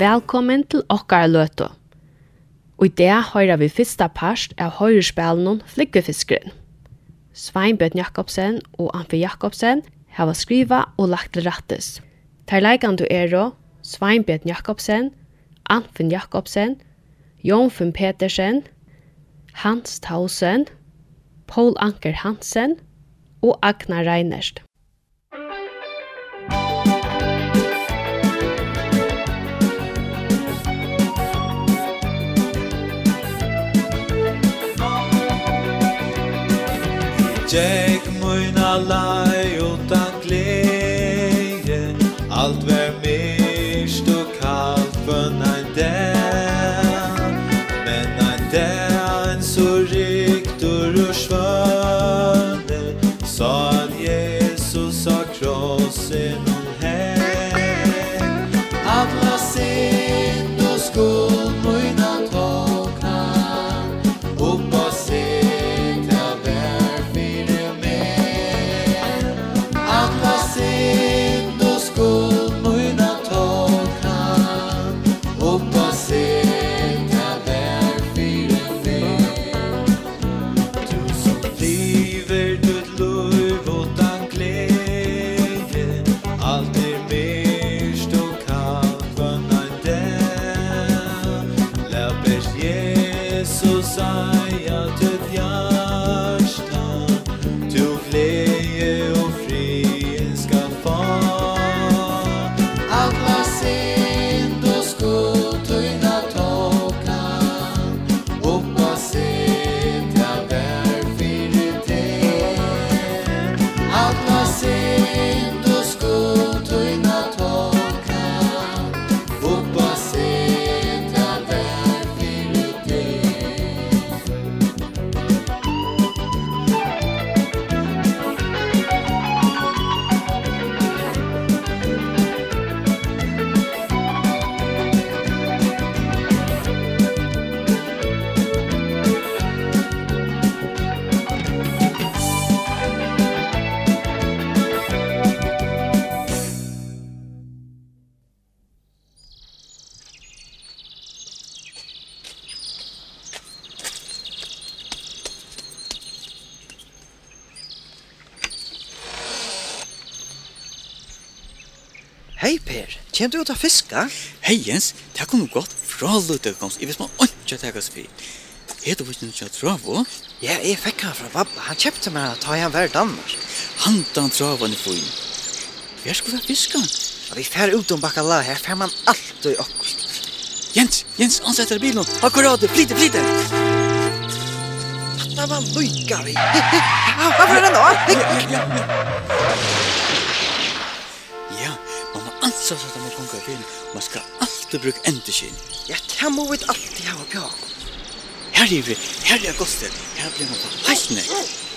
Velkommen til okkar løtu. Og i det høyrer vi fyrsta parst av høyrespelen Flikkefisken. Sveinbjørn Jakobsen og Anfi Jakobsen hava skriva og lagt til rattis. Ter leikandu ero Sveinbjørn Jakobsen, Amfin Jakobsen, Jonfin Petersen, Hans Tausen, Paul Anker Hansen og Agnar Reinerst. Jack mun Lai side Hei Per, kjem du ut av fiska? Hei Jens, det kom godt fra lute komst, Jeg visst man ikke at jeg kan spyr. Er du ikke noe travo? Ja, jeg fikk han fra babba. Han kjøpte meg at han var i Danmark. Han da han travo han i foin. Hvor skulle vi fiska? Ja, vi fer ut om bakala her, fer man alt og okkur. Jens, Jens, ansetter bilen. Akkurat, flyte, flyte! Hatta var lykka vi. Hva var det nå? Ja, ja, ja ansa så att man kan gå in. Man skal alltid bruke ändeskin. Ja, det må vi alltid ha på. Her er vi, här är gostet. her blir man på heisne.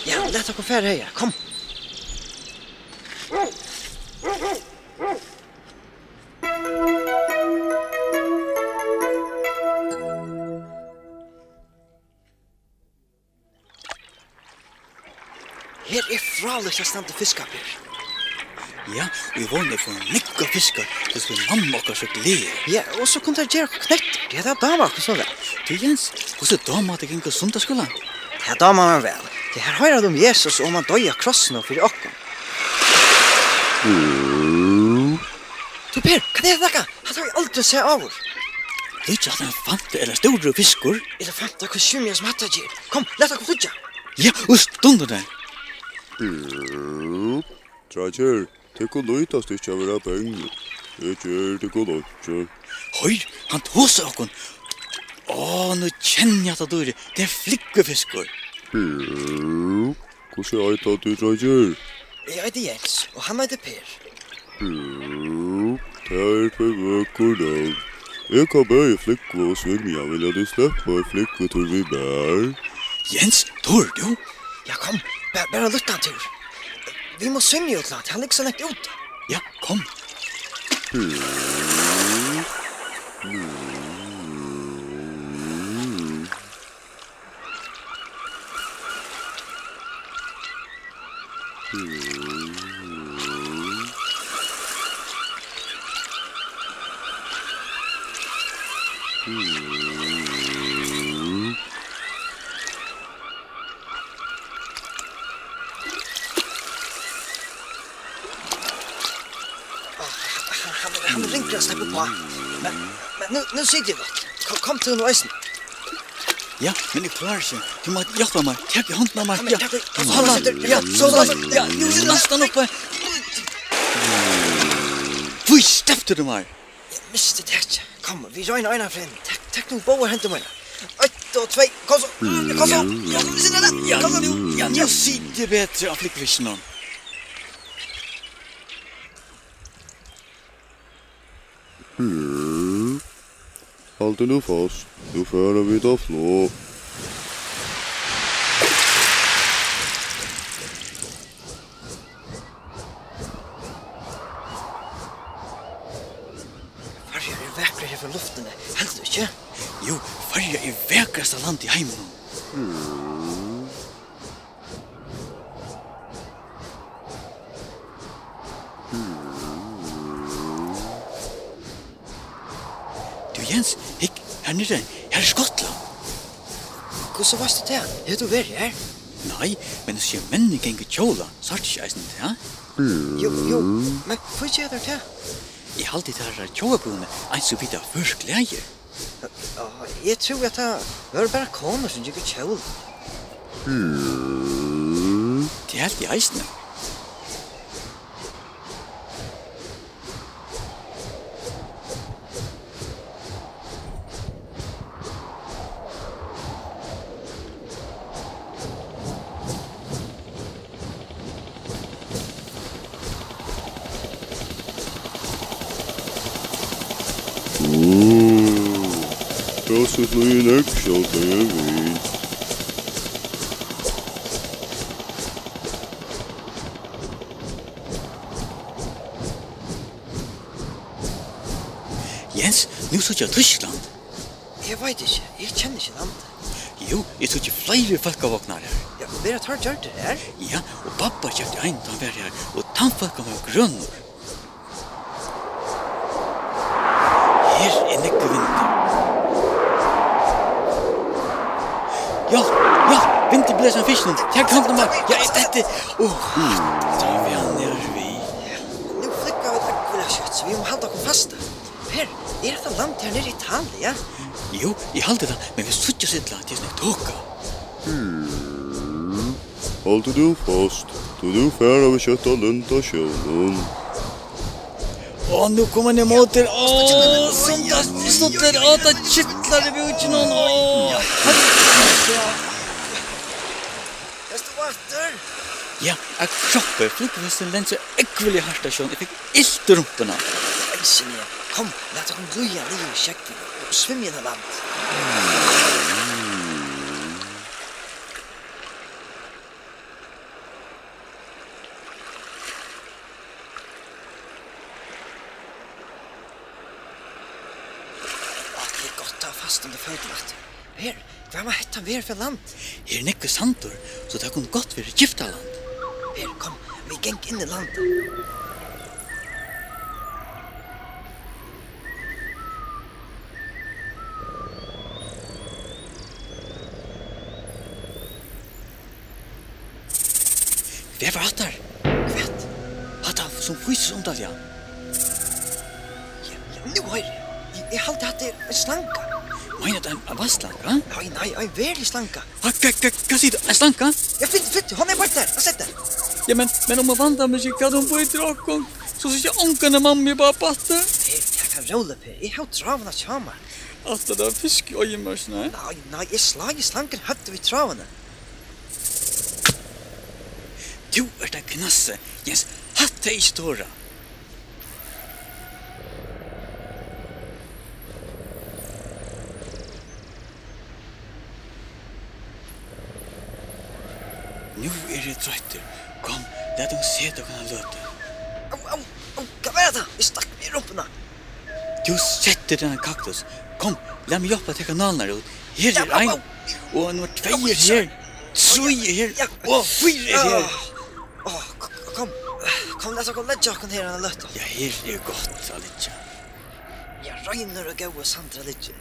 Ja, let oss gå färre här, kom. Her er fraløs jeg stand til fiskapir. Ja, vi vågne for mykka fiskar, det skulle mamma okkar så glede. Ja, og så kom det gjerra knett, det er dama akkur så vel. Du Jens, hvordan dama det gikk sundagsskolan? Ja, dama man vel. Det her høyra om Jesus og man døya krossen og fyrir okkar. Du Per, hva er det dere? Han har jo aldri seg av oss. Du er ikke at han fant det, eller store fiskur. Eller fant det, hva skumja som hatt det gjer. Kom, let dere flytja. Ja, og stundu den. Blup, trakjur. Det går løytast ikkje av vera vil ha penger. Det gjør det går løyt. Høy, han tåser okkon. Åh, nå kjenner jeg at du er. Det er flikkefisker. Per, hvordan er det at du trenger? Jeg heter Jens, og han heter Per. Per, det er det vøkker navn. Jeg kan bare flikke og svinge, jeg vil at du slipper flikke til vi bær. Jens, tår du? Ja, kom, bare lytte en tur. Vi må simma ut nåt. Han ligger så lett ute. Ja, kom. Hmm. nu, nu sitter jeg godt. Kom, kom til noe eisen. Ja, men jeg klarer ikke. Du må hjelpe meg. Takk i hånden av meg. Ja, hold han. Ja, så last. Ja, nu er last han oppe. Hvor stefter du meg? Jeg miste det ikke. Kom, vi røyner øynene frem. Takk, takk noen boer henter meg. Ett og tvei, kom så, kom så, ja, kom så, ja, kom så, nu. ja, nu sitter bedre av flikkvisjonen. Hmm. Halt du nu fast, nu fører vi dig flå. Farja er vekkere her for luftene, helst du ikke? Jo, Farja er vekkerste land i heimen. Mm. Jens, hikk, her nere, her er Skottland. Hvordan var det det? Er du vært her? Nei, men hvis jeg menn gikk i kjola, så er det ikke eisen til, ja? Jo, jo, men hva gjør det det? Jeg halte det her kjolabunne, en som bidder først gleier. Jeg tror at det var bare kommer som gikk i kjola. Det er helt i eisen, ja. Prosit lui nek sjalt er vi. Jens, nu så jeg Tyskland. Jeg vet ikke, jeg kjenner ikke landet. Jo, jeg tror ikke flere folk av våknar her. Ja, men dere tar gjørt det her? Ja, og pappa kjøpte en, han var her, og tannfolk var grønner. blir som fisken. Jag kan inte mer. Jag är tätt. Åh. Så vi har ner vi. Nu flickar vi tack för kött. Så vi måste halda oss fasta. Per, er är land långt här nere i Italia. Jo, i halde det, men vi suttjar sittla til snett tåka. Hmm. Du fast. Du du färd av kött och lunda och kjolon. Åh, nu kommer ni mot er. Åh, som det stått da Åh, det ut i noen. Åh, herregud. Ja, jeg kropper, flugvesten lenser ekvelig hardt av sjøen. Jeg fikk ilt rundt henne. Elsen igjen. Kom, la ta henne røya røya i kjekken og svim gjennom land. det er godt å ha fast under fødelagt. Her, hva var hette han ved for land? Her er nekke sandur, så det har godt ved giftaland. Her, kom, vi geng inn i landet. Hva var hatt der? Kvett? Hatt han som fryses undan, ja. Ja, ja, nu høyre. Jeg halte hatt er en slanka. Mener du en vasslanka? Nei, nei, en veldig slanka. Hva hva, hva, hva sier du? En slanka? Ja, fint, fint, han er bare der, jeg sett det. Ja, men, men om jeg vandrer meg ikke, hva hun på i drakong, så sier ikke onkene mamma og pappa at. Jeg kan rolle, Per, jeg har travene kjama. At det er fisk i øyemørsene? Nei, nei, jeg slag i slanken høtte vi travene. Du er det knasse, Jens, hatt det i stora. er trøytter. Kom, det dem se ser dere kan løte. Au, au, au, hva er det? Jeg stakk meg i rumpene. Du setter denne kaktus. Kom, la meg hjelpe til kanalen ut. Her er en, og nummer tve er her, tre er her, og fire er her. Åh, kom, kom, la oss gå ledja okken her enn løte. Ja, her er godt, Alitja. Jeg regner og gau og Sandra Lidja.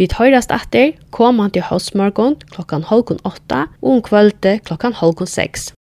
Vi høyrast atter komandi hósmorgon klokkan halvkon 8 og om kvölde klokkan halvkon 6.